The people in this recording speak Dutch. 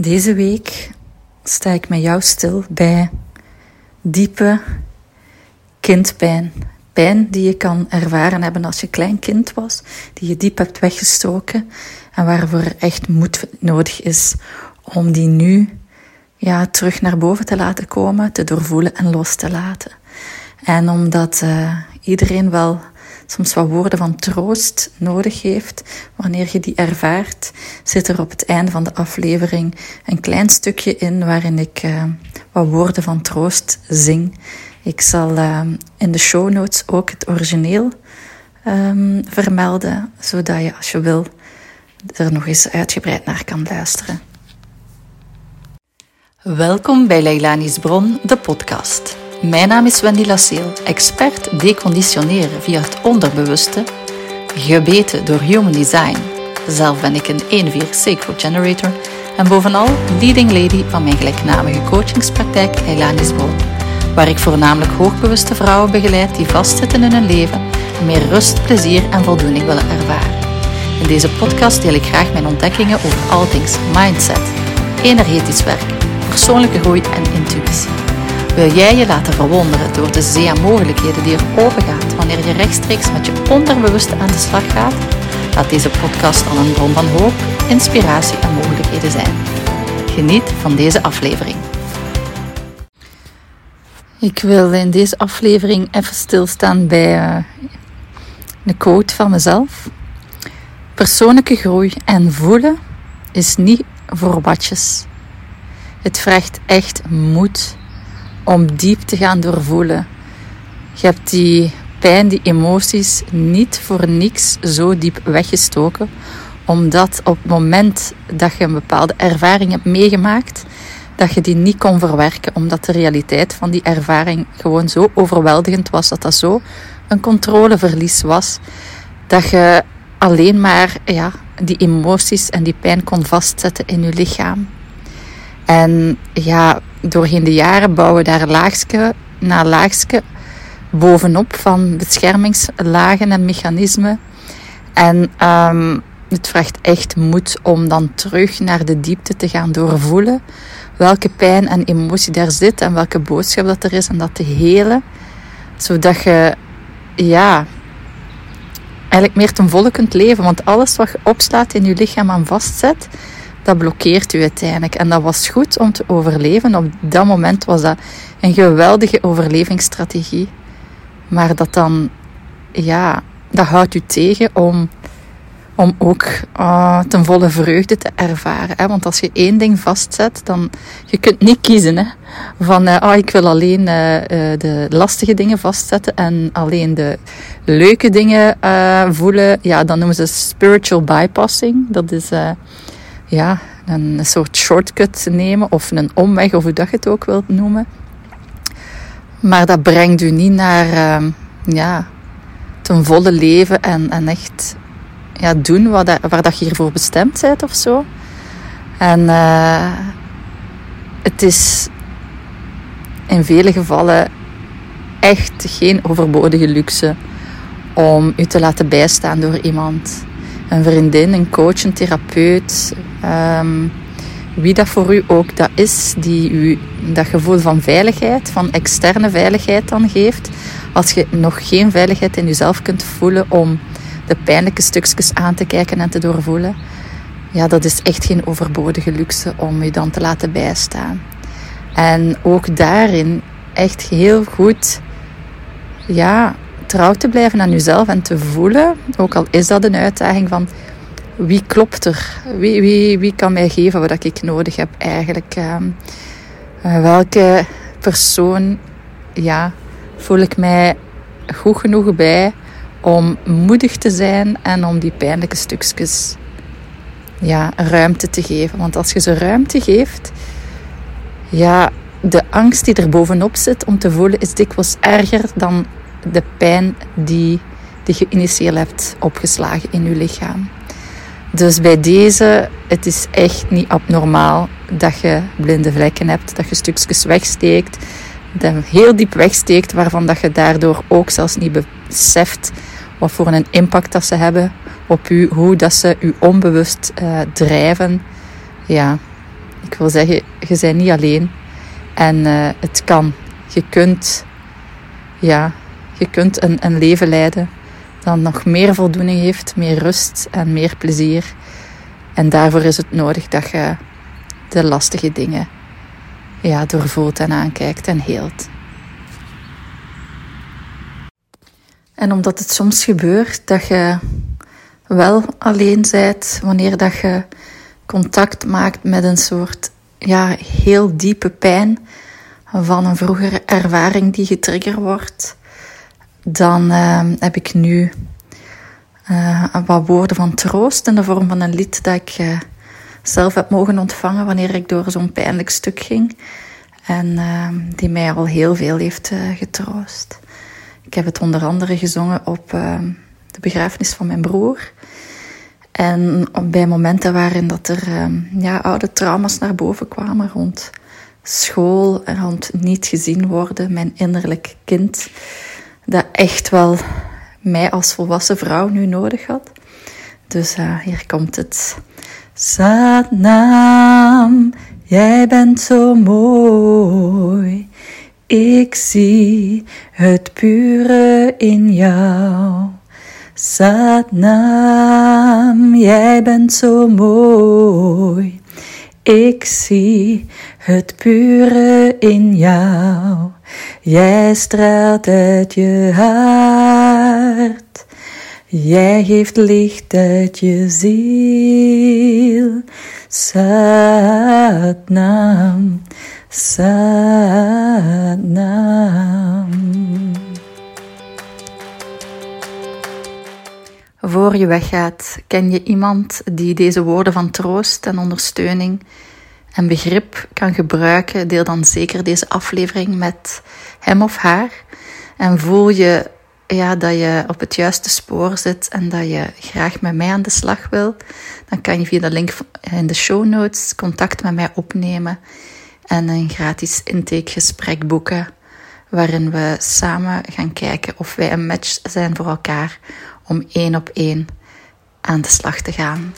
Deze week sta ik met jou stil bij diepe kindpijn. Pijn die je kan ervaren hebben als je klein kind was, die je diep hebt weggestoken en waarvoor er echt moed nodig is om die nu ja, terug naar boven te laten komen, te doorvoelen en los te laten. En omdat uh, iedereen wel soms wat woorden van troost nodig heeft, wanneer je die ervaart, zit er op het einde van de aflevering een klein stukje in waarin ik uh, wat woorden van troost zing. Ik zal uh, in de show notes ook het origineel um, vermelden, zodat je als je wil er nog eens uitgebreid naar kan luisteren. Welkom bij Leilani's Bron, de podcast. Mijn naam is Wendy Lasseel, expert deconditioneren via het onderbewuste, gebeten door Human Design. Zelf ben ik een 1-4 Sacro Generator en bovenal leading lady van mijn gelijknamige coachingspraktijk Leilani's Bron, waar ik voornamelijk hoogbewuste vrouwen begeleid die vastzitten in hun leven en meer rust, plezier en voldoening willen ervaren. In deze podcast deel ik graag mijn ontdekkingen over all things mindset, energetisch werk, persoonlijke groei en intuïtie. Wil jij je laten verwonderen door de zee aan mogelijkheden die er open gaat wanneer je rechtstreeks met je onderbewuste aan de slag gaat? Laat deze podcast dan een bron van hoop, inspiratie en mogelijkheden zijn. Geniet van deze aflevering. Ik wil in deze aflevering even stilstaan bij een quote van mezelf. Persoonlijke groei en voelen is niet voor watjes. Het vraagt echt moed om diep te gaan doorvoelen. Je hebt die pijn, die emoties niet voor niks zo diep weggestoken, omdat op het moment dat je een bepaalde ervaring hebt meegemaakt, dat je die niet kon verwerken, omdat de realiteit van die ervaring gewoon zo overweldigend was, dat dat zo een controleverlies was, dat je alleen maar ja, die emoties en die pijn kon vastzetten in je lichaam. En ja, doorheen de jaren bouwen daar laagje na laagje bovenop van beschermingslagen en mechanismen. En um, het vraagt echt moed om dan terug naar de diepte te gaan doorvoelen welke pijn en emotie daar zit en welke boodschap dat er is en dat te helen. Zodat je, ja, eigenlijk meer ten volle kunt leven. Want alles wat je opslaat in je lichaam aan vastzet, dat blokkeert u uiteindelijk. En dat was goed om te overleven. Op dat moment was dat een geweldige overlevingsstrategie. Maar dat dan, ja, dat houdt u tegen om, om ook uh, ten volle vreugde te ervaren. Hè? Want als je één ding vastzet, dan je kunt niet kiezen hè? van, uh, oh, ik wil alleen uh, de lastige dingen vastzetten en alleen de leuke dingen voelen. Ja, dan noemen ze spiritual bypassing. Dat is ja, een soort shortcut nemen of een omweg, of hoe dat je het ook wilt noemen. Maar dat brengt u niet naar uh, ja, ten volle leven en, en echt ja, doen wat dat, waar dat je hiervoor bestemd bent of zo. En uh, het is in vele gevallen echt geen overbodige luxe om u te laten bijstaan door iemand een vriendin, een coach, een therapeut, um, wie dat voor u ook dat is, die u dat gevoel van veiligheid, van externe veiligheid dan geeft. Als je nog geen veiligheid in jezelf kunt voelen om de pijnlijke stukjes aan te kijken en te doorvoelen, ja, dat is echt geen overbodige luxe om je dan te laten bijstaan. En ook daarin echt heel goed, ja, trouw te blijven aan jezelf en te voelen, ook al is dat een uitdaging van wie klopt er? Wie, wie, wie kan mij geven wat ik nodig heb eigenlijk? Ehm, eh, welke persoon ja, voel ik mij goed genoeg bij om moedig te zijn en om die pijnlijke stukjes ja, ruimte te geven? Want als je ze ruimte geeft, ja, de angst die er bovenop zit om te voelen is dikwijls erger dan de pijn die, die je initieel hebt opgeslagen in je lichaam. Dus bij deze, het is echt niet abnormaal dat je blinde vlekken hebt, dat je stukjes wegsteekt, dat heel diep wegsteekt, waarvan dat je daardoor ook zelfs niet beseft wat voor een impact dat ze hebben op u, hoe dat ze u onbewust uh, drijven. Ja, ik wil zeggen, je bent niet alleen. En uh, het kan. Je kunt, ja, je kunt een, een leven leiden dat nog meer voldoening heeft, meer rust en meer plezier. En daarvoor is het nodig dat je de lastige dingen ja, doorvoelt en aankijkt en heelt. En omdat het soms gebeurt dat je wel alleen bent wanneer dat je contact maakt met een soort ja, heel diepe pijn van een vroegere ervaring die getriggerd wordt, dan uh, heb ik nu uh, wat woorden van troost in de vorm van een lied dat ik uh, zelf heb mogen ontvangen wanneer ik door zo'n pijnlijk stuk ging. En ehm, die mij al heel veel heeft eh, getroost. Ik heb het onder andere gezongen op ehm, de begrafenis van mijn broer. En bij momenten waarin dat er ehm, ja, oude trauma's naar boven kwamen rond school rond niet gezien worden, mijn innerlijk kind, dat echt wel mij als volwassen vrouw nu nodig had. Dus uh, hier komt het. Satnam, jij bent zo mooi. Ik zie het pure in jou. Satnam, jij bent zo mooi. Ik zie het pure in jou. Jij straalt uit je hart. Jij geeft licht uit je ziel. Satnam, Satnam. Voor je weggaat, ken je iemand die deze woorden van troost en ondersteuning en begrip kan gebruiken? Deel dan zeker deze aflevering met hem of haar. En voel je ja, dat je op het juiste spoor zit en dat je graag met mij aan de slag wil, dan kan je via de link in de show notes contact met mij opnemen en een gratis intakegesprek boeken, waarin we samen gaan kijken of wij een match zijn voor elkaar om één op één aan de slag te gaan.